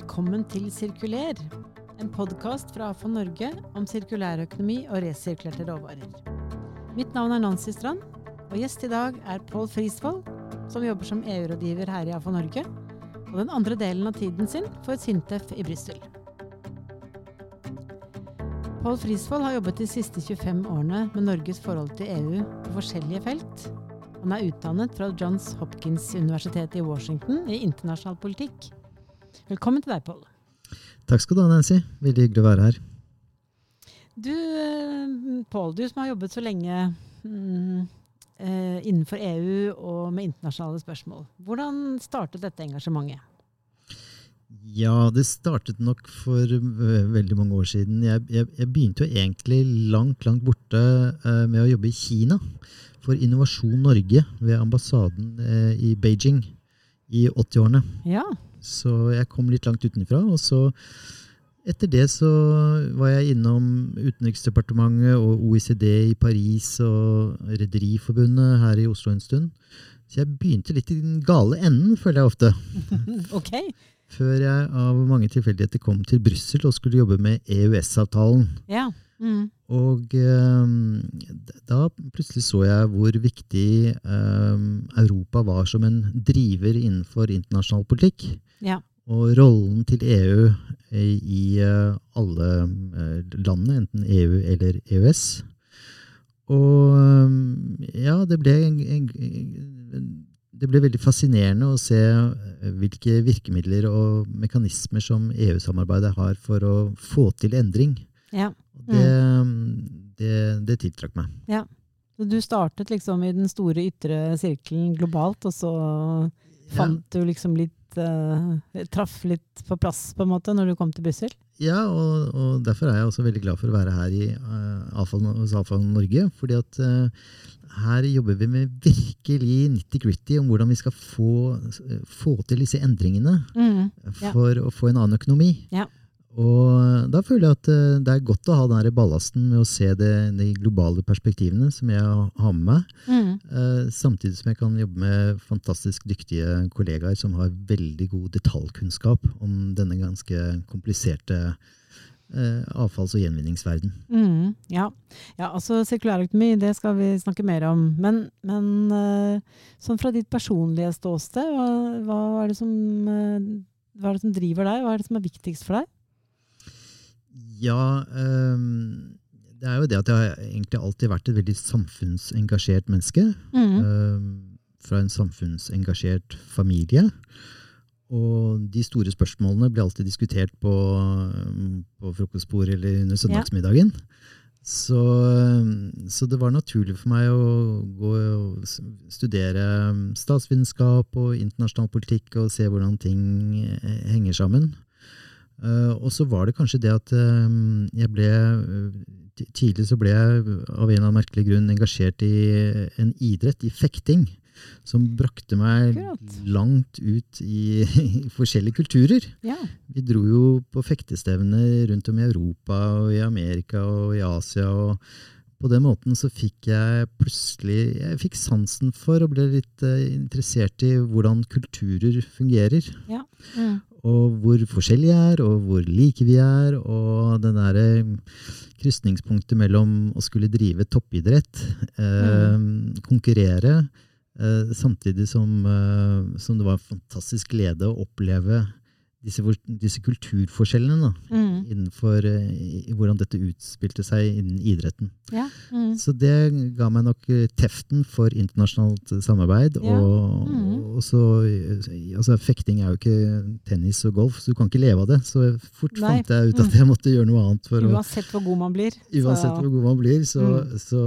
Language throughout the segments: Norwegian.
Velkommen til Sirkuler, en podkast fra AFO Norge om sirkulærøkonomi og resirkulerte råvarer. Mitt navn er Nancy Strand, og gjest i dag er Pål Frisvold, som jobber som EU-rådgiver her i AFO Norge, og den andre delen av tiden sin for Sintef i Brussel. Pål Frisvold har jobbet de siste 25 årene med Norges forhold til EU på forskjellige felt. Han er utdannet fra Johns Hopkins universitet i Washington i internasjonal politikk. Velkommen til deg, Pål. Takk skal du ha, Nancy. Veldig hyggelig å være her. Du, eh, Pål, du som har jobbet så lenge mm, eh, innenfor EU og med internasjonale spørsmål. Hvordan startet dette engasjementet? Ja, det startet nok for uh, veldig mange år siden. Jeg, jeg, jeg, begynte jo egentlig langt, langt borte eh, med å jobbe i Kina for Innovasjon Norge ved ambassaden eh, i Beijing i 80-årene. Ja. Så jeg kom litt langt utenfra. Og så etter det så var jeg innom Utenriksdepartementet og OECD i Paris og Rederiforbundet her i Oslo en stund. Så jeg begynte litt i den gale enden, føler jeg ofte. ok før jeg av mange tilfeldigheter kom til Brussel og skulle jobbe med EØS-avtalen. Ja. Mm. Og um, da plutselig så jeg hvor viktig um, Europa var som en driver innenfor internasjonal politikk. Ja. Og rollen til EU i uh, alle uh, landene, enten EU eller EØS. Og ja, det ble det ble veldig fascinerende å se eh, hvilke virkemidler og mekanismer som EU-samarbeidet har for å få til endring. Ja. Mm. Det, det, det, tiltrakk meg. Ja. Du startet liksom i den store ytre sirkelen globalt, og så fant ja. du liksom litt uh, Traff litt på plass på en måte når du kom til Brussel? Ja, og, og, derfor er jeg også veldig glad for å være her i, uh, hos Avfall Norge. fordi at uh, her jobber vi med virkelig nitty-gritty om hvordan vi skal få, få til disse endringene mm, ja. for å få en annen økonomi. Ja. Og da føler jeg at eh, det er godt å ha den ballasten med å se det, de globale perspektivene som jeg har med meg. Mm. Eh, samtidig som jeg kan jobbe med fantastisk dyktige kollegaer som har veldig god detaljkunnskap om denne ganske kompliserte eh, avfalls- og gjenvinningsverden. Mm, ja. ja. altså sirkulærøkonomi, det skal vi snakke mer om. Men, men eh, sånn fra ditt personlige ståsted, hva, hva, er som, eh, hva, er det som, driver deg? Hva er det som er viktigst for deg? Ja, um, det er jo det at jeg har egentlig alltid vært et veldig samfunnsengasjert menneske. Mm. fra en samfunnsengasjert familie. Og de store spørsmålene blir alltid diskutert på, på frokostbordet eller under søndagsmiddagen. Ja. Så, så, det var naturlig for meg å gå og studere statsvitenskap og internasjonal politikk og se hvordan ting henger sammen. Uh, og så var det kanskje det at uh, jeg ble Tidlig så ble jeg av en eller annen merkelig grunn engasjert i en idrett, i fekting som brakte meg Kult. langt ut i, i forskjellige kulturer. Ja. Vi dro jo på fektestevner rundt om i Europa og i Amerika og i Asia. og på den måten så fikk jeg plutselig jeg fikk sansen for og ble litt uh, interessert i hvordan kulturer fungerer. Ja. Mm. Og hvor forskjellige er, og hvor like vi er. Og det derre krysningspunktet mellom å skulle drive toppidrett, eh, mm. konkurrere, Eh, samtidig som, eh, som, det var en fantastisk glede å oppleve disse, disse kulturforskjellene da, mm. innenfor i, hvordan dette utspilte seg innen idretten. Ja. Mm. Så det ga meg nok teften for internasjonalt samarbeid. Ja. Og, mm. og så, altså, Fekting er jo ikke tennis og golf, så du kan ikke leve av det. Så fort Nei. fant jeg ut at mm. jeg måtte gjøre noe annet. uansett hvor god man blir. Uansett hvor god man blir, så, mm. så,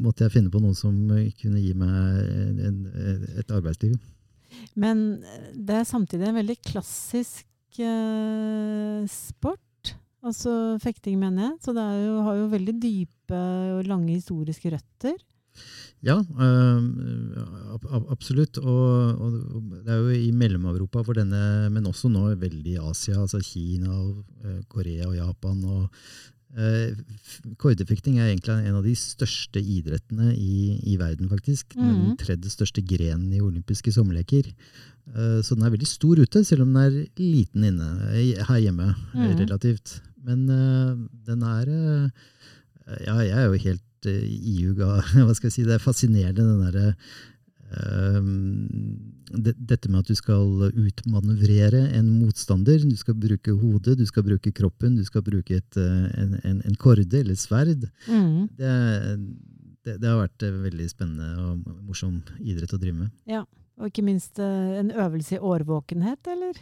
måtte jeg finne på noe som kunne gi meg en, en, et arbeidsliv. Men det er samtidig en veldig klassisk eh, sport. Altså fekting, mener jeg. Så det jo, har jo veldig dype og lange historiske røtter. Ja, øh, absolutt. Og, og, det er jo i Mellom-Europa for denne, men også nå veldig i Asia, altså Kina, og, Korea og Japan. og Kordefekting er egentlig en av de største idrettene i, i verden, faktisk. Mm. Den tredje største grenen i olympiske sommerleker. Eh, så den er veldig stor ute, selv om den er liten inne her hjemme. mm. relativt. Men eh, den er eh, Ja, jeg er jo helt iuga Hva skal jeg si? Det er fascinerende, den derre dette med at du skal utmanøvrere en motstander. Du skal bruke hodet, du skal bruke kroppen, du skal bruke et, en, en, en korde eller sverd. Mm. Det, det, det, har vært veldig spennende og morsom idrett å drive med. Ja, Og ikke minst en øvelse i årvåkenhet, eller?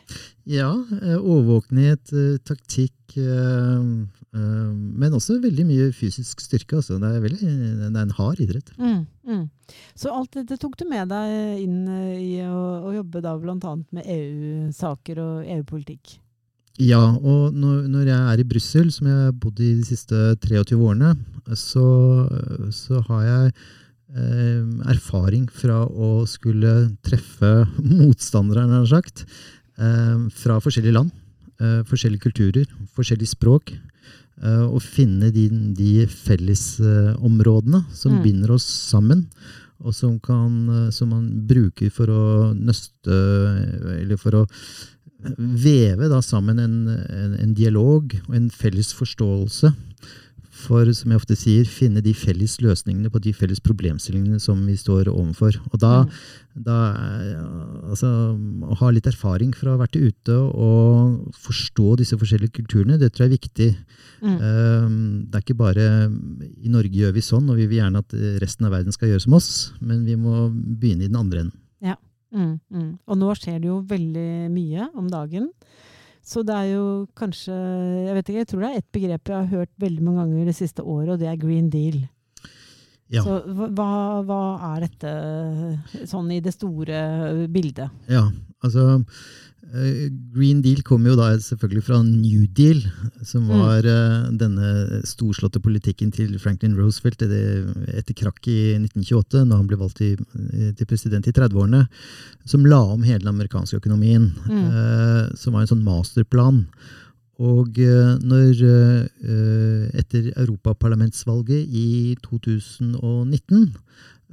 Ja. Årvåkenhet, taktikk. Men også veldig mye fysisk styrke. Altså. Det, er veldig, det er en hard idrett. Mm, mm. Så alt dette tok du med deg inn i å, å jobbe da bl.a. med EU-saker og EU-politikk? Ja, og når, når, jeg er i Brussel, som jeg har bodd i de siste 23 årene, så, så har jeg eh, erfaring fra å skulle treffe motstandere, nær sagt, eh, fra forskjellige land. Eh, forskjellige kulturer, forskjellige språk. Og finne de, de fellesområdene som mm. binder oss sammen, og som, kan, som, man bruker for å nøste Eller for å veve da, sammen en, en, en, dialog og en felles forståelse. For, som jeg ofte sier, finne de felles løsningene på de felles problemstillingene som vi står overfor. Og da, mm. da altså, Å ha litt erfaring fra å ha vært ute og forstå disse forskjellige kulturene, det tror jeg er viktig. Mm. Um, det er ikke bare i Norge gjør vi sånn, og vi vil gjerne at resten av verden skal gjøre som oss, men vi må begynne i den andre enden. Ja. Mm, mm. Og nå skjer det jo veldig mye om dagen. Så det er jo kanskje Jeg vet ikke, jeg tror det er ett begrep jeg har hørt veldig mange ganger det siste året, og det er green deal. Ja. Så hva, hva, er dette sånn i det store bildet? Ja, altså Green Deal kom jo da selvfølgelig fra New Deal, som mm. var mm. denne storslåtte politikken til Franklin Roosevelt etter krakk i 1928, da han ble valgt til, til president i 30-årene, som la om hele den amerikanske økonomien. Mm. Eh, som var en sånn masterplan. Og eh, når eh, etter europaparlamentsvalget i 2019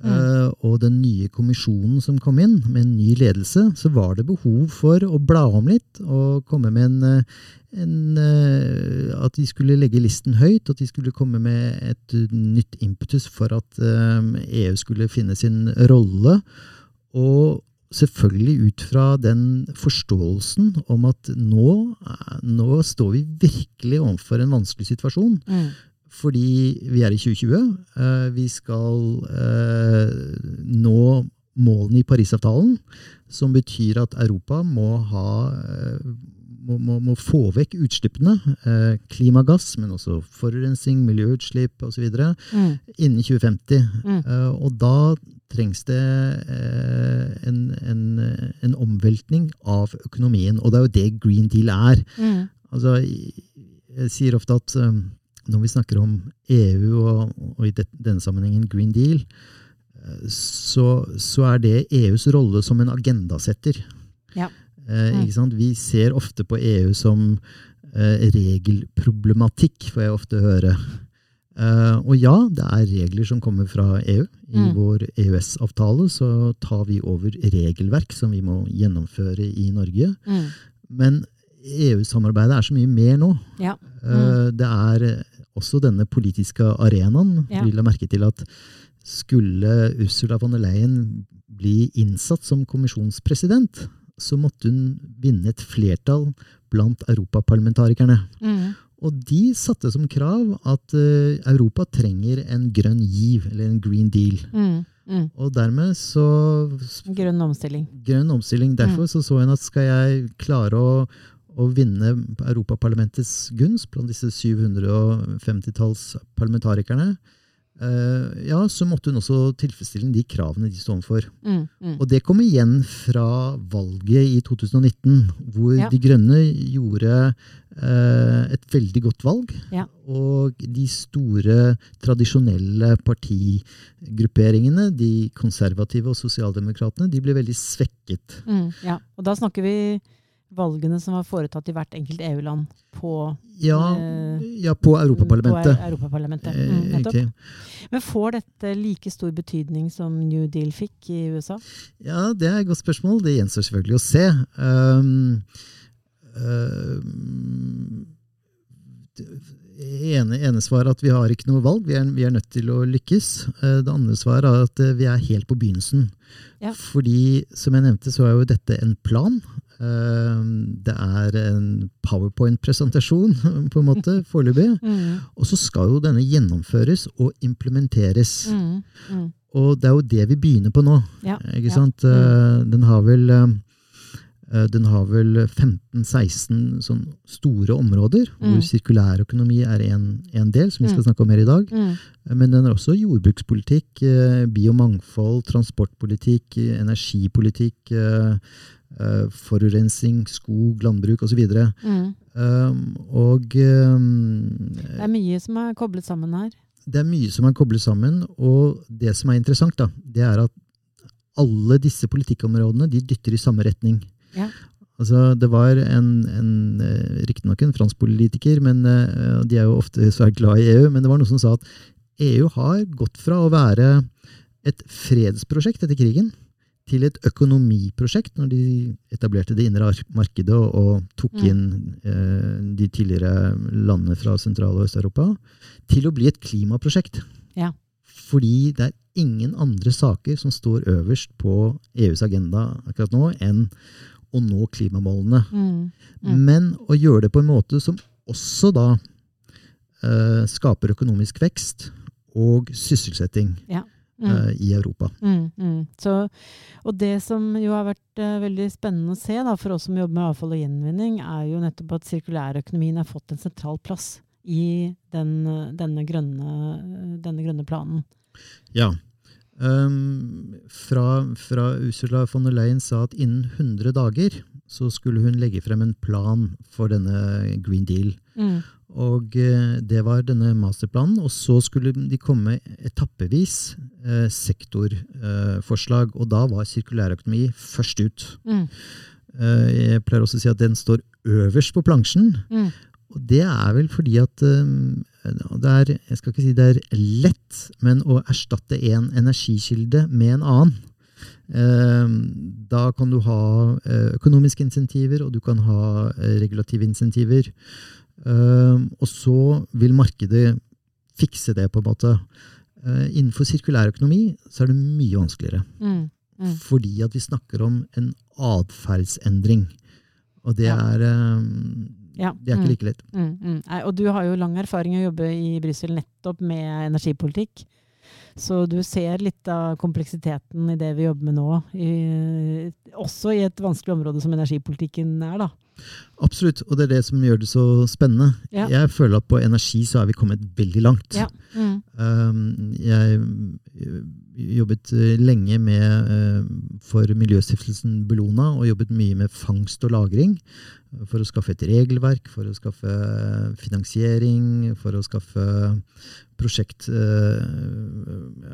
Mm. Uh, og den nye kommisjonen som kom inn, med en ny ledelse, så var det behov for å bla om litt og komme med en, eh, en uh, At de skulle legge listen høyt, at de skulle komme med et nytt impetus for at EU skulle finne sin rolle. Og selvfølgelig ut fra den forståelsen om at nå, nå står vi virkelig overfor en vanskelig situasjon. Mm fordi vi er i 2020. Eh, vi skal eh, nå målene i Parisavtalen, som betyr at Europa må, ha, eh, må, må, må få vekk utslippene, klimagass, men også forurensning, miljøutslipp osv., mm. innen 2050. Mm. Og da trengs det en, en, en, omveltning av økonomien. Og det er jo det Green Deal er. Mm. Altså, jeg sier ofte at når vi snakker om EU og, og i det, denne sammenhengen Green Deal, eh, så, så, er det EUs rolle som en agendasetter. Ja. Eh, mm. Vi ser ofte på EU som eh, regelproblematikk, får jeg ofte høre. Uh, og ja, det er regler som kommer fra EU. I mm. vår EØS-avtale så tar vi over regelverk som vi må gjennomføre i Norge. Mm. Men EU-samarbeidet er så mye mer nå. Ja. Mm. Uh, det er også denne politiske arenaen. Ja. vil ha merke til at skulle Ursula von der Leyen bli innsatt som kommisjonspresident, så måtte hun vinne et flertall blant europaparlamentarikerne. Mm. Og de satte som krav at uh, Europa trenger en grønn giv, eller en green deal. Mm. Mm. Og dermed så Grønn omstilling. Grønn omstilling. Derfor mm. så så hun at skal jeg klare å, å vinne Europaparlamentets gunst blant disse 750-talls parlamentarikerne, uh, ja, så måtte hun også tilfredsstille de kravene de sto overfor. Mm, mm. Og det kom igjen fra valget i 2019, hvor ja. De Grønne gjorde eh, et veldig godt valg. Ja. Og de store, tradisjonelle partigrupperingene, de konservative og sosialdemokratene, de ble veldig svekket. Mm, ja, og da snakker vi valgene som var foretatt i hvert enkelt EU-land på, Ja, eh, ja på Europaparlamentet. på Europaparlamentet. Eh, Mm, nettopp. Men får dette like stor betydning som New Deal fikk i USA? Ja, det er et godt spørsmål. Det gjenstår selvfølgelig å se. Um, um, ene, ene svaret er at vi har ikke noe valg, vi er, vi er nødt til å lykkes. Eh, Det andre svaret er at vi er helt på begynnelsen. Ja. Fordi, som jeg nevnte, så er jo dette en plan. Um, Det er en powerpoint-presentasjon, på en måte, foreløpig. Mm, Og så skal jo denne gjennomføres og implementeres. mm, mm. Og det er jo det vi begynner på nå. Ja, Ikke ja. sant? Eh, Den har vel eh, eh, den har vel 15-16 sånn store områder, Mm. hvor sirkulærøkonomi er en, en del, som vi skal Mm. snakke om her i dag. Mm, Men den har også jordbrukspolitikk, eh, biomangfold, transportpolitikk, energipolitikk, eh, eh, forurensning, skog, landbruk osv. mm. Um, og um, Det er mye som er koblet sammen her. det er mye som er koblet sammen, og det som er interessant, da, det er at alle disse politikkområdene de dytter i samme retning. Ja. Altså, det var en, en eh, riktignok en fransk politiker, men uh, de er jo ofte svært glad i EU, men det var noen som sa at EU har gått fra å være et fredsprosjekt etter krigen til et økonomiprosjekt når de etablerte det indre markedet og, og tok Mm. inn eh, de tidligere landene fra Sentral- og Øst-Europa, til å bli et klimaprosjekt. Ja. Fordi det er ingen andre saker som står øverst på EUs agenda akkurat nå, enn å nå klimamålene. Mm, Mm. Men å gjøre det på en måte som også da eh, skaper økonomisk vekst og sysselsetting mm. eh, i Europa. Mm, mm. Så, og det som jo har vært uh, veldig spennende å se da, for oss som jobber med avfall og gjenvinning, er jo nettopp at sirkulærøkonomien har fått en sentral plass i den, eh, denne, grønne, denne grønne planen. Ja. Um, fra, fra Ursula von der Leyen sa at innen 100 dager så skulle hun legge frem en plan for denne Green Deal. Mm, Og eh, det var denne masterplanen. Og så skulle de komme etappevis eh, sektorforslag. og da var sirkulærøkonomi først ut. mm, Eh, jeg pleier også å si at den står øverst på plansjen. mm, Og det er vel fordi at eh, det er, jeg skal ikke si det er lett, men å erstatte en energikilde med en annen. eh, Da kan du ha eh, økonomiske insentiver, og du kan ha eh, regulative insentiver. Eh, Og så vil markedet fikse det, på en måte. Innenfor sirkulær økonomi så er det mye vanskeligere. mm, mm. Fordi at vi snakker om en atferdsendring. Og det Ja. er, eh, Ja, det er ikke mm. like lett. Mm, mm. Nei, og du har jo lang erfaring å jobbe i Brussel nettopp med energipolitikk. Så du ser litt av kompleksiteten i det vi jobber med nå. I, også i et vanskelig område som energipolitikken er, da. Absolutt, og det er det som gjør det så spennende. Ja. Jeg føler at på energi så er vi kommet veldig langt. Ja. Mm, Um, jeg øh, jobbet øh, lenge med, øh, for miljøstiftelsen Bellona, og jobbet mye med fangst og lagring. For å skaffe et regelverk, for å skaffe finansiering, for å skaffe prosjekt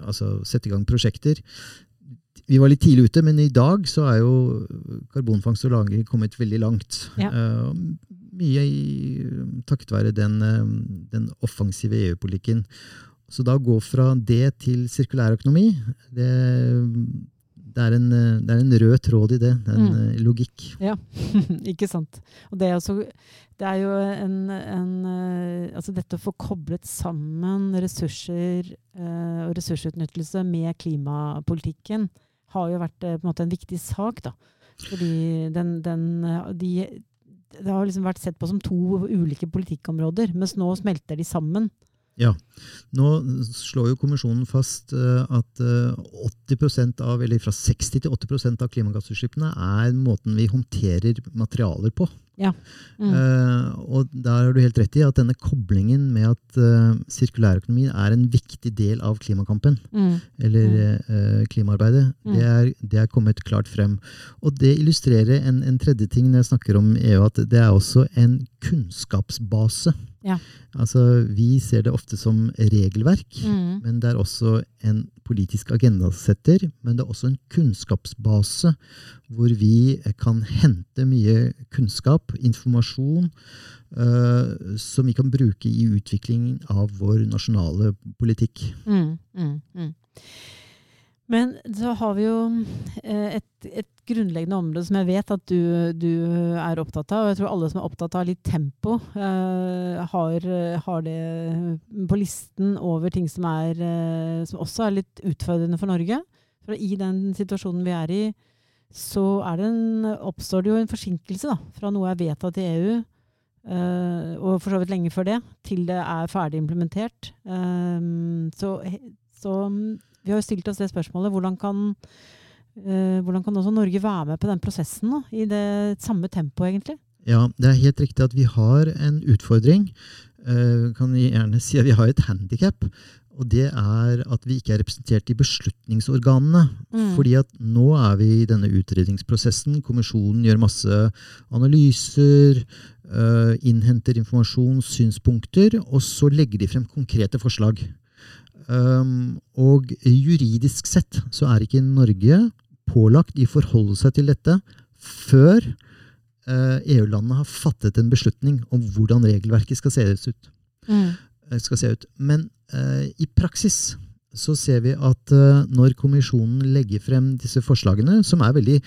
Altså sette i gang prosjekter. Vi var litt tidlig ute, men i dag så er jo karbonfangst og -lagring kommet veldig langt. Ja. Uh, mye i, takket være den, eh, den offensive EU-politikken. Så da å gå fra det til sirkulærøkonomi, det, det, er en, eh, det er en rød tråd i det. Det er en Mm. logikk. logikk. Ikke sant. Og det er, også, det er jo en, en eh, Altså dette å få koblet sammen ressurser eh, og ressursutnyttelse med klimapolitikken har jo vært eh, en måte en viktig sak, da. Fordi den, den eh, de, Det har liksom vært sett på som to ulike politikkområder, mens nå smelter de sammen. Ja. Nå slår jo kommisjonen fast eh, at eh, 80% av, eller fra 60 til 80% av klimagassutslippene er måten vi håndterer materialer på. Ja. Mm. Eh, og der har du helt rett i at denne koblingen med at uh, sirkulærøkonomi er en viktig del av klimakampen, Mm. eller eh, klimaarbeidet, Mm. det, er, det er kommet klart frem. Og det illustrerer en, en tredje ting når jeg snakker om EU, at det er også en kunnskapsbase. Ja. Altså, vi ser det ofte som regelverk. Mm. Men det er også en politisk agendasetter, men det er også en kunnskapsbase hvor vi kan hente mye kunnskap, informasjon, uh, som vi kan bruke i utviklingen av vår nasjonale politikk. Mm, mm, mm. Men så har vi jo eh, et, et grunnleggende område som jeg vet at du, du er opptatt av. Og jeg tror alle som er opptatt av litt tempo, uh, har, har det på listen over ting som, er, uh, som også er litt utfordrende for Norge. For i den situasjonen vi er i, så det en, oppstår det jo en forsinkelse da, fra noe er vedtatt i EU, uh, og for så vidt lenge før det, til det er ferdig implementert. Um, så, så vi har jo stilt oss det spørsmålet hvordan kan, uh, hvordan kan også Norge være med på den prosessen da, i det samme tempoet, egentlig? Ja, det er helt riktig at vi har en utfordring. Uh, kan vi gjerne si at vi har et handikap. Og det er at vi ikke er representert i beslutningsorganene. Mm. Fordi at nå er vi i denne utredningsprosessen. Kommisjonen gjør masse analyser, uh, innhenter informasjon, synspunkter, og så legger de frem konkrete forslag. Um, og juridisk sett så er ikke Norge pålagt i forholde seg til dette før uh, EU-landene har fattet en beslutning om hvordan regelverket skal se ut. Mm. Eh, Skal se ut. Men eh, i praksis så ser vi at eh, når kommisjonen legger frem disse forslagene, som er veldig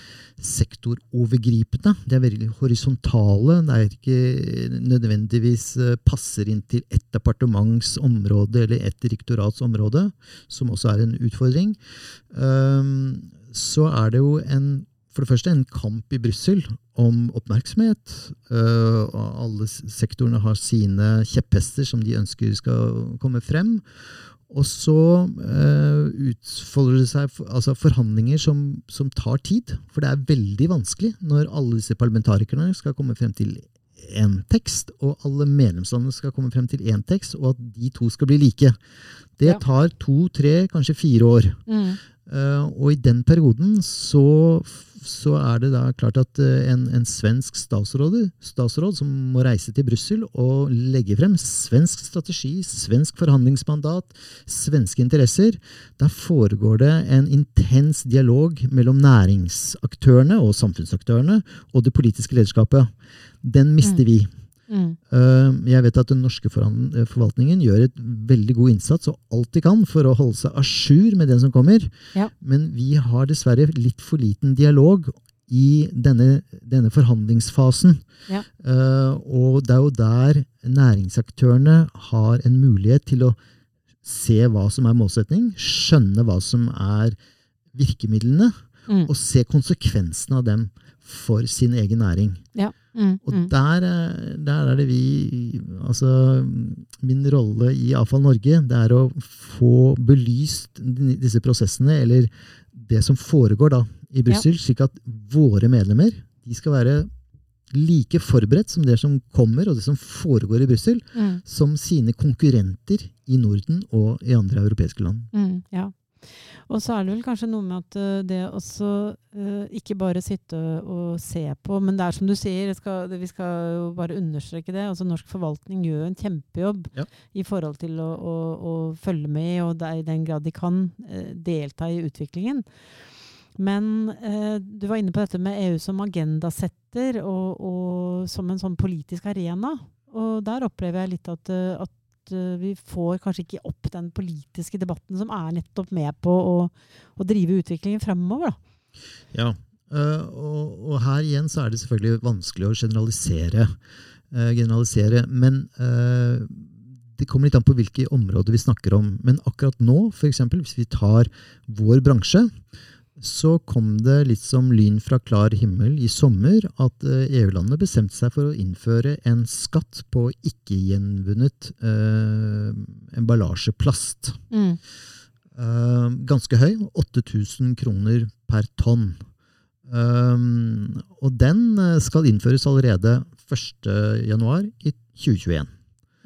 sektorovergripende, de er veldig horisontale, det er ikke nødvendigvis passer inn til ett departements område eller ett direktorats område, som også er en utfordring, så er det jo en for det første en kamp i Brussel om oppmerksomhet. Uh, alle sektorene har sine kjepphester som de ønsker skal komme frem. Og så uh, utfolder det seg altså forhandlinger som, som tar tid. For det er veldig vanskelig når alle disse parlamentarikerne skal komme frem til én tekst, og alle medlemslandene skal komme frem til én tekst, og at de to skal bli like. Det tar to, tre, kanskje fire år. Mm. Eh, og i den perioden så, så er det da klart at eh, en, en svensk statsråd, statsråd som må reise til Brussel og legge frem svensk strategi, svensk forhandlingsmandat, svenske interesser, da foregår det en intens dialog mellom næringsaktørene og samfunnsaktørene og det politiske lederskapet. Den mister Mm. vi. Mm. Eh, Jeg vet at den norske eh, forvaltningen gjør et veldig god innsats og alt de kan for å holde seg à jour med den som kommer. Ja. Men vi har dessverre litt for liten dialog i denne, denne forhandlingsfasen. Ja. Eh, og det er jo der næringsaktørene har en mulighet til å se hva som er målsetning, skjønne hva som er virkemidlene, Mm. og se konsekvensene av dem for sin egen næring. Ja. Mm. Og Mm. der, der er det vi Altså, min rolle i Avfall Norge, det er å få belyst disse prosessene, eller det som foregår da i Brussel, slik at våre medlemmer de skal være like forberedt som det som kommer, og det som foregår i Brussel, Mm. som sine konkurrenter i Norden og i andre europeiske land. Mm, ja. Og så er det vel kanskje noe med at eh, det også eh, ikke bare sitte og se på, men det er som du sier, skal, vi skal jo bare understreke det. altså Norsk forvaltning gjør en kjempejobb Ja. i forhold til å, å, å følge med, og det i den grad de kan eh, delta i utviklingen. Men eh, du var inne på dette med EU som agendasetter og, og som en sånn politisk arena. Og der opplever jeg litt at, eh, eh, vi får kanskje ikke opp den politiske debatten som er nettopp med på å, å drive utviklingen fremover. Da. Ja, eh, og, og her igjen så er det selvfølgelig vanskelig å generalisere. eh, generalisere men det kommer litt an på hvilke områder vi snakker om. Men akkurat nå, eksempel, hvis vi tar vår bransje, så kom det litt som lyn fra klar himmel i sommer at eh, EU-landene bestemte seg for å innføre en skatt på ikke-gjenvunnet eh, emballasjeplast. Mm. Eh, ganske høy, 8000 kroner per tonn. Eh, og den eh, skal innføres allerede 1.1 i 2021.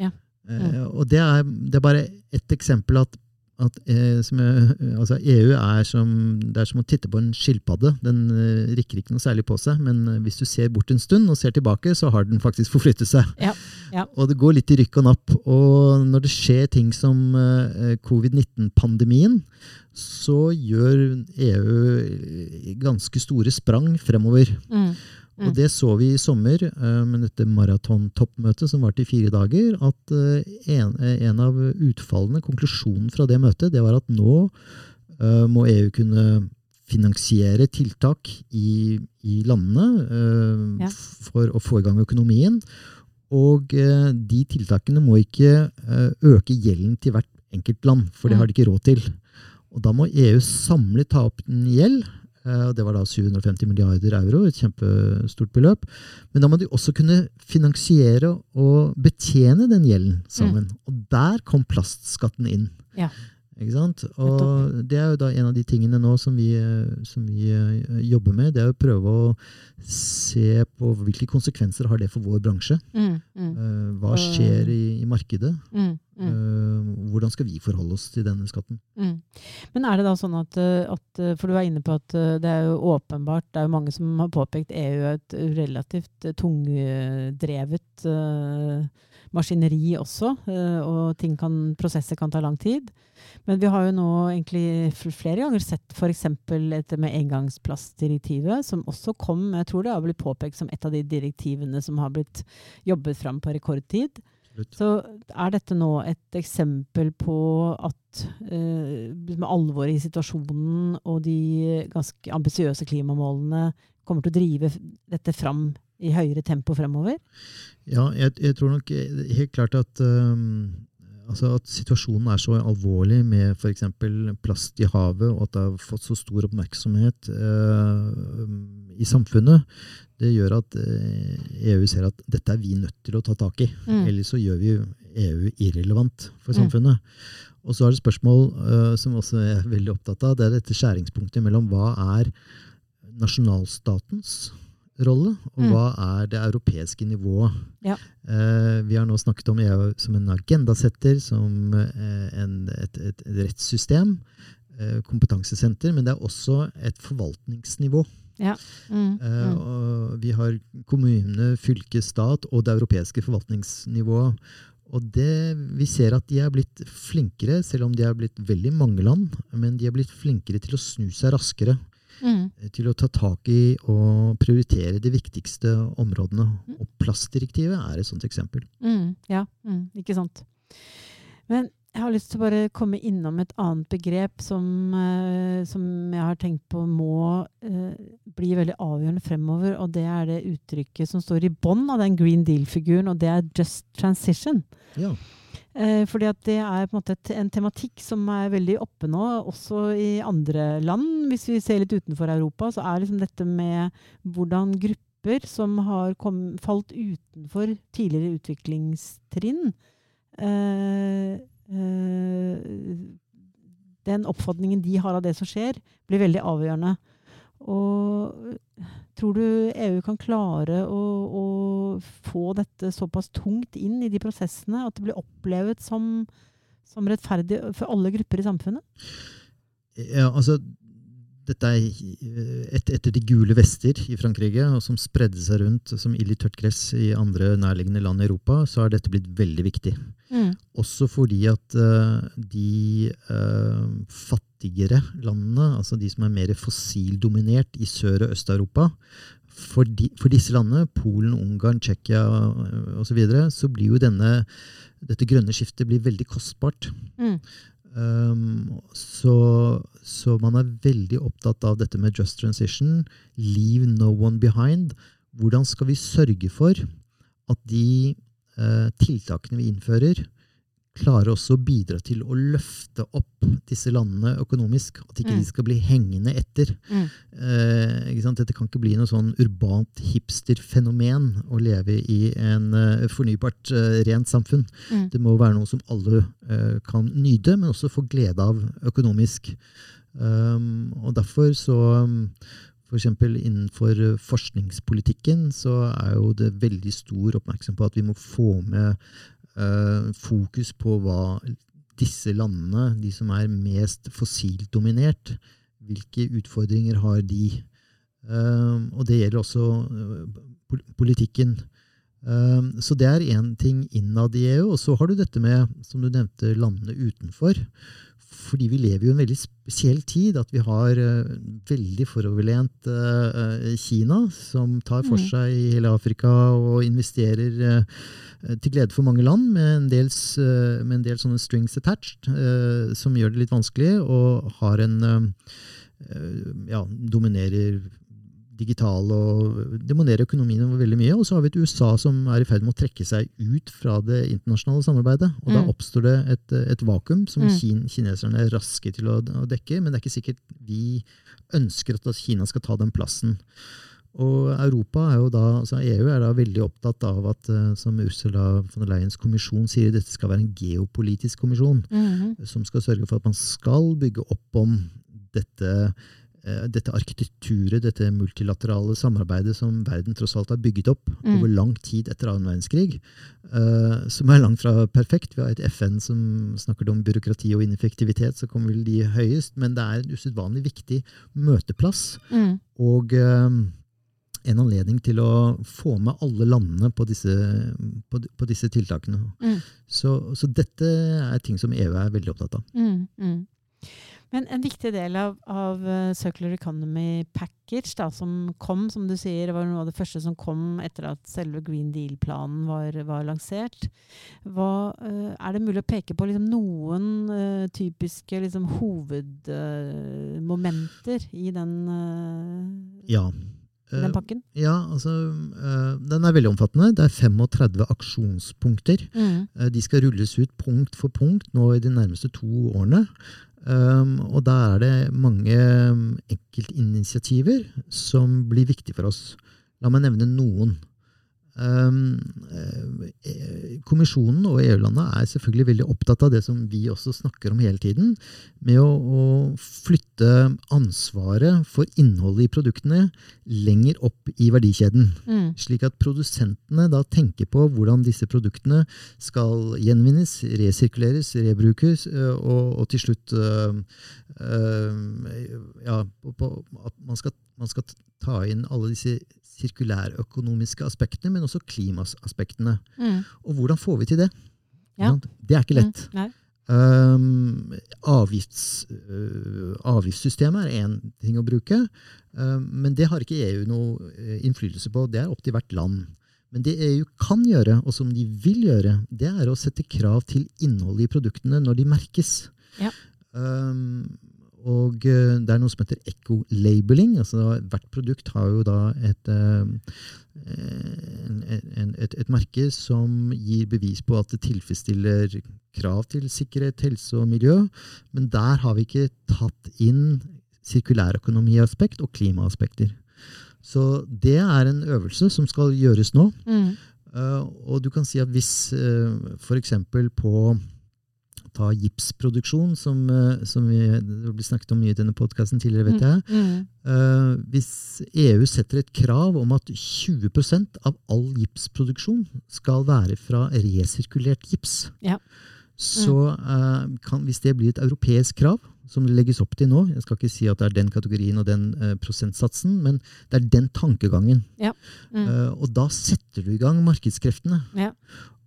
Ja. Eh, og det er, det er bare ett eksempel at, at eh, som er, altså EU er som, det er som å titte på en skilpadde. Den eh, rikker ikke noe særlig på seg, men eh, hvis du ser bort en stund og ser tilbake, så har den faktisk forflyttet seg. Ja, ja. Og det går litt i rykk og napp. Og når det skjer ting som eh, covid-19-pandemien, så gjør EU ganske store sprang fremover. Mm. Og det så vi i sommer eh, med dette maratontoppmøtet som varte i fire dager, at eh, en, en av utfallene, konklusjonen fra det møtet, det var at nå uh, må EU kunne finansiere tiltak i, i landene uh, Ja. for å få i gang økonomien. Og uh, de tiltakene må ikke eh, øke gjelden til hvert enkelt land, for det Mm. har de ikke råd til. Og da må EU samlet ta opp en gjeld. Eh, og Det var da 750 milliarder euro, et kjempestort beløp. Men da må de også kunne finansiere og betjene den gjelden sammen. Og der kom plastskatten inn. Ja. Ikke sant? Og det er jo da en av de tingene nå som vi, eh, som vi eh, jobber med. Det er å prøve å se på hvilke konsekvenser har det for vår bransje. Mm. Mm. Hva skjer i, i markedet? Mm. Mm. Eh, Hvordan skal vi forholde oss til denne skatten? Mm. Men er det da sånn at, eh, at eh, For du var inne på at det er jo åpenbart Det er jo mange som har påpekt EU er et relativt tungdrevet uh, maskineri også. Uh, og ting kan, prosesser kan ta lang tid. Men vi har jo nå egentlig flere ganger sett f.eks. dette med engangsplastdirektivet, som også kom Jeg tror det har blitt påpekt som et av de direktivene som har blitt jobbet fram på rekordtid. Absolutt. Så er dette nå et eksempel på at eh, med alvoret i situasjonen og de ganske ambisiøse klimamålene kommer til å drive dette fram i høyere tempo fremover? Ja, jeg, jeg tror nok eh, helt klart at, um, altså at situasjonen er så alvorlig med f.eks. plast i havet, og at det har fått så stor oppmerksomhet eh, i samfunnet, det gjør at eh, EU ser at dette er vi nødt til å ta tak i. Mm. Ellers så gjør vi EU irrelevant for Mm. samfunnet. Og så er det spørsmål eh, som også er veldig opptatt av, det er dette skjæringspunktet mellom hva er nasjonalstatens rolle, og Mm. hva er det europeiske nivået. Ja. Eh, vi har nå snakket om EU som en agendasetter, som eh, en, et, et, et rettssystem, eh, kompetansesenter, men det er også et forvaltningsnivå. Mm. Eh, Mm. og vi har kommune, fylke, stat og det europeiske forvaltningsnivået. Og det, vi ser at de er blitt flinkere, selv om de er blitt veldig mange land, men de er blitt flinkere til å snu seg raskere. Mm. eh, Til å ta tak i og prioritere de viktigste områdene. Og plastdirektivet er et sånt eksempel. Mm, ja, mm, ikke sant. Men jeg har lyst til å bare komme innom et annet begrep som, eh, som jeg har tenkt på må eh, bli veldig avgjørende fremover, og det er det uttrykket som står i bånn av den Green Deal-figuren, og det er just transition. Ja. Eh, fordi at det er på en måte et, en tematikk som er veldig oppe nå, også i andre land. Hvis vi ser litt utenfor Europa, så er liksom dette med hvordan grupper som har kom, falt utenfor tidligere utviklingstrinn eh, eh, Den oppfatningen de har av det som skjer, blir veldig avgjørende. Og tror du EU kan klare å, å få dette såpass tungt inn i de prosessene at det blir opplevet som, som rettferdig for alle grupper i samfunnet? Ja, altså, dette er eh, et, etter de gule vester i Frankrike, og som spredde seg rundt som ild i tørt gress i andre nærliggende land i Europa, så har dette blitt veldig viktig. Mm. Også fordi at uh, de eh, fattigere landene, altså de som er mer fossildominert i Sør- og Øst-Europa, for, de, for disse landene, Polen, Ungarn, Tsjekkia osv., så, videre, så blir jo denne, dette grønne skiftet blir veldig kostbart. Mm. Um, så, så man er veldig opptatt av dette med just transition. Leave no one behind. Hvordan skal vi sørge for at de uh, tiltakene vi innfører, klarer også å bidra til å løfte opp disse landene økonomisk? At ikke Mm. de skal bli hengende etter. Mm. Eh? Dette kan ikke bli noe sånn urbant hipsterfenomen å leve i en uh, fornybart, uh, rent samfunn. Mm. Det må være noe som alle uh, kan nyte, men også få glede av økonomisk. Um, og derfor så um, F.eks. For innenfor forskningspolitikken så er jo det veldig stor oppmerksomhet på at vi må få med fokus på hva disse landene, de som er mest fossildominert, hvilke utfordringer har de? Uh, og det gjelder også uh, politikken. Så det er én ting innad i EU. Og så har du dette med, som du nevnte, landene utenfor fordi vi lever jo i en veldig spesiell tid. At vi har uh, veldig foroverlent uh, Kina, som tar for mm. seg i hele Afrika og investerer uh, til glede for mange land, med en del, med en del sånne strings attached, som gjør det litt vanskelig, og har en ja, dominerer digital og demonerer økonomien veldig mye. Og så har vi et USA som er i ferd med å trekke seg ut fra det internasjonale samarbeidet. Og mm. da oppstår det et, et vakuum som mm. kin kineserne er raske til å, å, dekke. Men det er ikke sikkert vi ønsker at Kina skal ta den plassen. Og Europa er jo da, altså EU er da veldig opptatt av at, eh, som Ursula von der Leyens kommisjon sier, dette skal være en geopolitisk kommisjon. Mm. Som skal sørge for at man skal bygge opp om dette dette arkitekturet, dette multilaterale samarbeidet som verden tross alt har bygget opp mm. over lang tid etter annen verdenskrig, uh, som er langt fra perfekt. Vi har et FN som snakker om byråkrati og ineffektivitet, så kommer vel de høyest. Men det er en usedvanlig viktig møteplass. Mm. Og uh, en anledning til å få med alle landene på disse, på, på disse tiltakene. Mm. Så, så, dette er ting som EU er veldig opptatt av. Mm, mm. Men en viktig del av, av uh, Circular Economy Package, da, som kom, som du sier, var noe av det første som kom etter at selve Green Deal-planen var, var, lansert. Hva, uh, er det mulig å peke på liksom, noen uh, typiske liksom, hovedmomenter i den, ja. den pakken? Ja, altså Den er veldig omfattende. Det er 35 aksjonspunkter. Mm. De skal rulles ut punkt for punkt nå i de nærmeste to årene. Um, og da er det mange um, enkeltinitiativer som blir viktige for oss. La meg nevne noen. Um, eh, kommisjonen og EU-landene er selvfølgelig veldig opptatt av det som vi også snakker om hele tiden, med å, å flytte ansvaret for innholdet i produktene lenger opp i verdikjeden. Mm. Slik at produsentene da tenker på hvordan disse produktene skal gjenvinnes, resirkuleres, rebrukes, eh, og, og til slutt øh, øh, ja, på, på, at man skal, man skal ta inn alle disse sirkulærøkonomiske aspektene, men også klimaaspektene. Mm. Og hvordan får vi til det? Ja. Det er ikke lett. Mm. Um, avgifts, uh, avgiftssystemet er én ting å bruke, uh, men det har ikke EU noe uh, innflytelse på. Det er opp til hvert land. Men det EU kan gjøre, og som de vil gjøre, det er å sette krav til innholdet i produktene når de merkes. Ja. Um, og eh, det er noe som heter eco-labeling. altså Hvert produkt har jo da et, eh, et, et, merke som gir bevis på at det tilfredsstiller krav til sikkerhet, helse og miljø. Men der har vi ikke tatt inn sirkulærøkonomiaspekt og klimaaspekter. Så det er en øvelse som skal gjøres nå. Mm. Uh, og du kan si at hvis uh, f.eks. på ta gipsproduksjon, som, eh, som vi, det blir snakket om mye i denne podkasten tidligere, vet mm, jeg. Mm. Uh, hvis EU setter et krav om at 20% av all gipsproduksjon skal være fra resirkulert gips, ja. så uh, kan, hvis det blir et europeisk krav, som det legges opp til nå. Jeg skal ikke si at det er den kategorien og den uh, prosentsatsen, men det er den tankegangen. Ja. Mm. Uh, og da setter du i gang markedskreftene. Ja.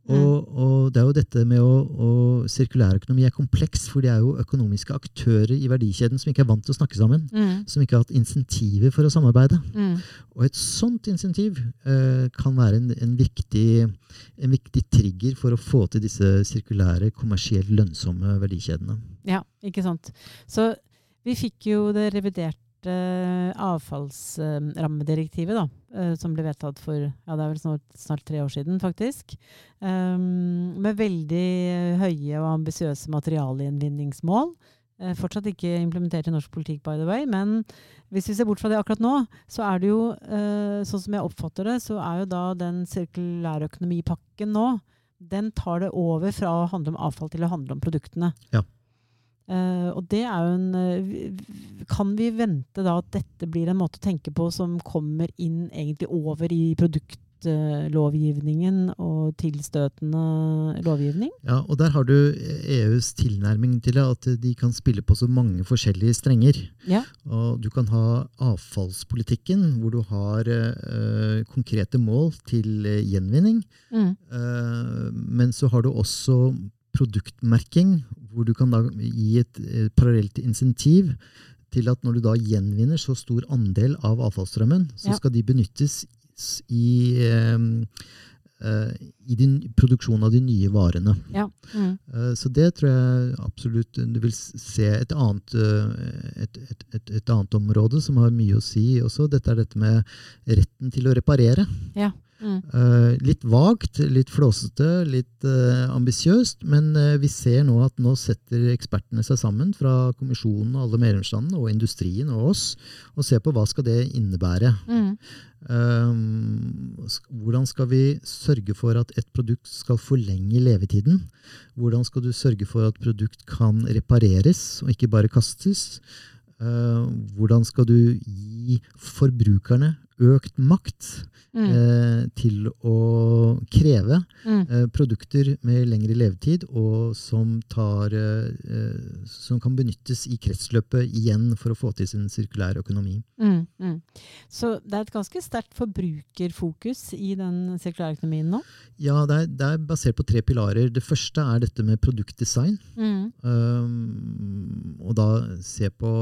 Mm. Og, og, det er jo dette med å, å Sirkulærøkonomi er kompleks, for det er jo økonomiske aktører i verdikjeden som ikke er vant til å snakke sammen. Mm. Som ikke har hatt insentiver for å samarbeide. Mm. Og et sånt insentiv eh, kan være en, en, viktig, en, viktig, trigger for å få til disse sirkulære, kommersielt lønnsomme verdikjedene. Ja, ikke sant. Så vi fikk jo det reviderte avfallsrammedirektivet, da, uh, som ble vedtatt for ja, det er vel snart, snart tre år siden, faktisk. Um, med veldig høye og ambisiøse materialgjenvinningsmål. Uh, fortsatt ikke implementert i norsk politikk, by the way. Men hvis vi ser bort fra det akkurat nå, så er det jo, sånn som jeg oppfatter det, så er jo da den sirkulærøkonomipakken nå den tar det over fra å handle om avfall til å handle om produktene. Ja. Uh, og det er jo en uh, Kan vi vente da at dette blir en måte å tenke på som kommer inn egentlig over i produktlovgivningen og tilstøtende lovgivning? Ja, og der har du EUs tilnærming til det, at de kan spille på så mange forskjellige strenger. Ja. Og du kan ha avfallspolitikken, hvor du har uh, konkrete mål til gjenvinning. Mm. men så har du også produktmerking, hvor du kan da gi et, et parallelt insentiv til at når du da gjenvinner så stor andel av avfallsstrømmen, så Ja. skal de benyttes i, eh, eh, i din produksjon av de nye varene. Ja. Mm. Eh, Så det tror jeg absolutt du vil se et annet, eh, et, et, et, et annet område som har mye å si også. Dette er dette med retten til å reparere. Mm. Eh, litt vagt, litt flåsete, litt uh, ambisiøst, men uh, vi ser nå at nå setter ekspertene seg sammen fra kommisjonen og alle medlemslandene og industrien og oss, og ser på hva skal det innebære. Mm. Um, hvordan skal vi sørge for at et produkt skal forlenge levetiden? Hvordan skal du sørge for at produkt kan repareres og ikke bare kastes? Uh, hvordan skal du gi forbrukerne økt makt Mm. eh, til å kreve Mm. eh, produkter med lengre levetid, og som, tar, eh, eh, som kan benyttes i kretsløpet igjen for å få til sin sirkulære økonomi. Mm. Mm. Så det er et ganske sterkt forbrukerfokus i den sirkulære økonomien nå? Ja, det er, det er basert på tre pilarer. Det første er dette med produktdesign. Um, og da se på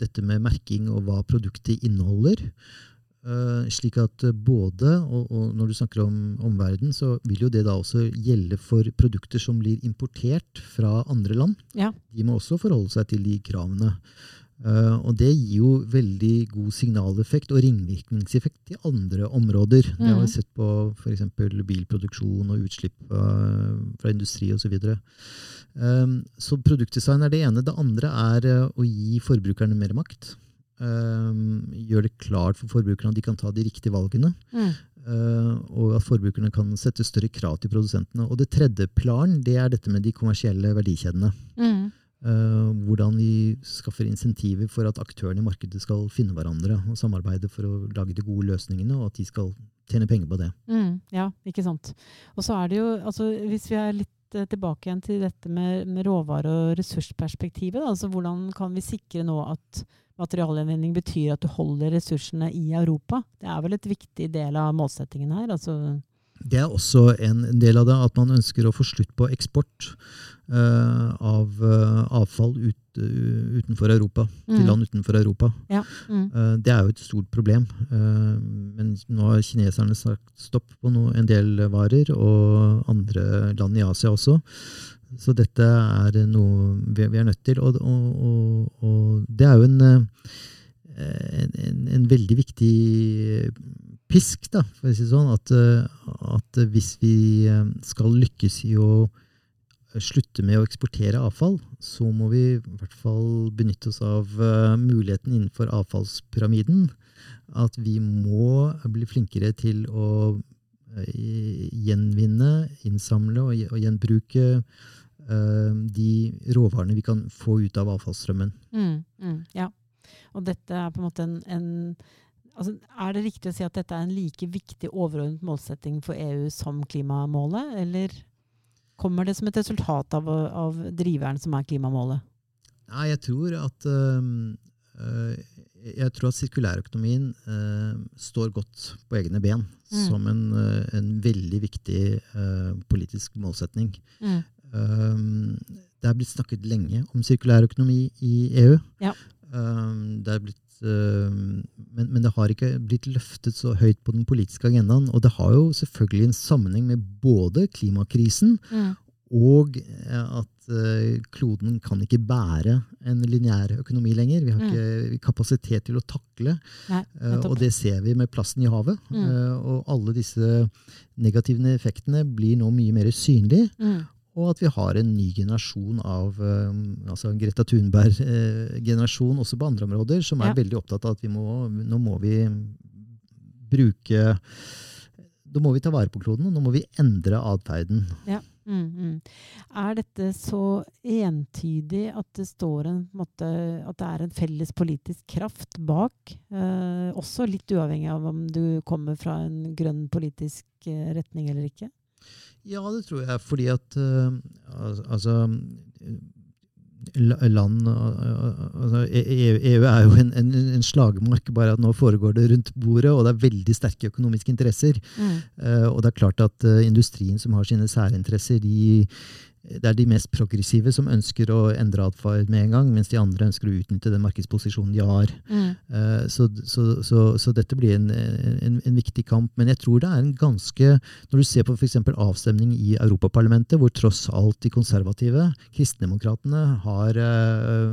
dette med merking og hva produktet inneholder. Uh, slik at uh, både, og, og når du snakker om omverdenen, så vil jo det da også gjelde for produkter som blir importert fra andre land. Ja. De må også forholde seg til de kravene. Uh, og det gir jo veldig god signaleffekt og ringvirkningseffekt i andre områder. Det har Mhm. vi sett på f.eks. bilproduksjon og utslipp uh, fra industri osv. Um, så produktdesign er det ene. Det andre er uh, å gi forbrukerne mer makt. Um, Gjøre det klart for forbrukerne at de kan ta de riktige valgene. Mm. Uh, og at forbrukerne kan sette større krav til produsentene. Og det tredje plan, det er dette med de kommersielle verdikjedene. Mm. Uh, hvordan vi skaffer insentiver for at aktørene i markedet skal finne hverandre og samarbeide for å lage de gode løsningene, og at de skal tjene penger på det. Mm, ja, ikke sant. Og så er det jo, altså hvis vi er litt eh, tilbake igjen til dette med, med råvare- og ressursperspektivet, altså hvordan kan vi sikre nå at materialgjenvinning betyr at du holder ressursene i Europa? Det er vel et viktig del av målsettingen her? altså... Det er også en del av det at man ønsker å få slutt på eksport uh, av uh, avfall ut, uh, utenfor Europa, til Mm. land utenfor Europa. Ja. Mm. Det er jo et stort problem. Men nå har kineserne sagt stopp på no, en del varer, og andre land i Asia også. Så dette er noe vi, vi er nødt til. Og, og, og, og det er jo en, en, en, en veldig viktig pisk, da, for å si det sånn, at, uh, at hvis vi uh, skal lykkes i å slutte med å eksportere avfall, så må vi i hvert fall benytte oss av uh, muligheten innenfor avfallspyramiden. At vi må bli flinkere til å gjenvinne, innsamle og, gjenbruke de råvarene vi kan få ut av avfallsstrømmen. Mm, mm, ja. Og dette er på en måte en, en altså, Er det riktig å si at dette er en like viktig overordnet målsetting for EU som klimamålet, eller kommer det som et resultat av, av driveren som er klimamålet? Nei, jeg tror at uh, jeg tror at sirkulærøkonomien øh, står godt på egne ben Mm. som en, uh, en veldig viktig øh, politisk målsetning. Mm. Um, det er blitt snakket lenge om sirkulærøkonomi i EU. Ja. Um, det er blitt, men, men det har ikke blitt løftet så høyt på den politiske agendaen. Og det har jo selvfølgelig en sammenheng med både klimakrisen Mm. og eh, at eh, kloden kan ikke bære en lineær økonomi lenger. Vi har Mm. ikke kapasitet til å takle. Nei, eh, og det ser vi med plasten i havet. Mm. Eh, og alle disse negative effektene blir nå mye mer synlige. Og at vi har en ny generasjon av eh, altså Greta Thunberg-generasjon også på andre områder, som er Ja. veldig opptatt av at vi må, nå må vi bruke Da må vi ta vare på kloden, og nå må vi endre atferden. Mm, mm. Er dette så entydig at det står en, måte, at det er en felles politisk kraft bak? Eh, også litt uavhengig av om du kommer fra en grønn politisk eh, retning eller ikke? Ja, det tror jeg. Fordi at uh, altså land altså EU, e er jo en, en, en, slagmark, bare at nå foregår det rundt bordet, og det er veldig sterke økonomiske interesser. Mm. Uh, og det er klart at uh, industrien som har sine særinteresser, de det er de mest progressive som ønsker å endre atferd med en gang, mens de andre ønsker å utnytte den markedsposisjonen de har. Mm. Uh, så, så, så, så, dette blir en, en, en, viktig kamp. Men jeg tror det er en ganske Når du ser på f.eks. avstemning i Europaparlamentet, hvor tross alt de konservative, kristendemokratene, har uh,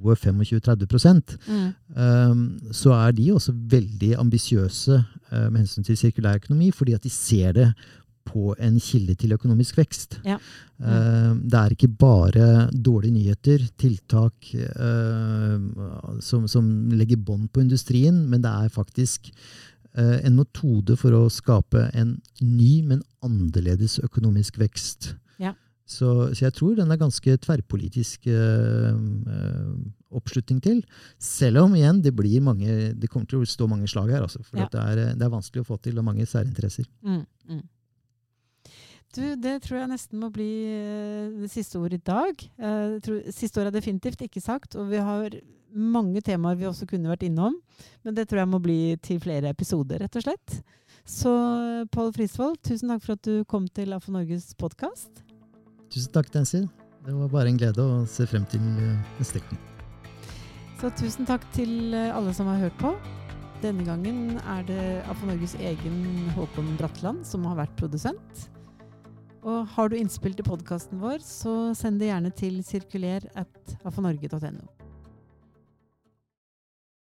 gode 25-30 mm. um, så er de også veldig ambisiøse uh, med hensyn til sirkulær økonomi, fordi at de ser det på en kilde til økonomisk vekst. Ja. Mm. det er ikke bare dårlige nyheter, tiltak uh, som, som, legger bånd på industrien, men det er faktisk uh, en metode for å skape en ny, men annerledes økonomisk vekst. Ja. Så, så, jeg tror den er ganske tverrpolitisk oppslutning til. Selv om igjen, det, blir mange, det kommer til å stå mange slag her. Altså, for ja. det, er, det, er, vanskelig å få til, og mange særinteresser. Mm, mm. Du, det tror jeg nesten må bli uh, det siste ordet i dag. Uh, tror, siste ord er definitivt ikke sagt, og vi har mange temaer vi også kunne vært innom. Men det tror jeg må bli til flere episoder, rett og slett. Så Pål Frisvold, tusen takk for at du kom til AFO Norges podkast. Tusen takk, Nancy. Det var bare en glede å se frem til eh, neste gang. Så tusen takk til alle som har hørt på. Denne gangen er det AFO Norges egen Håkon Bratland som har vært produsent. Og har du innspill til podkasten vår, så send det gjerne til sirkuler at afanorge.no.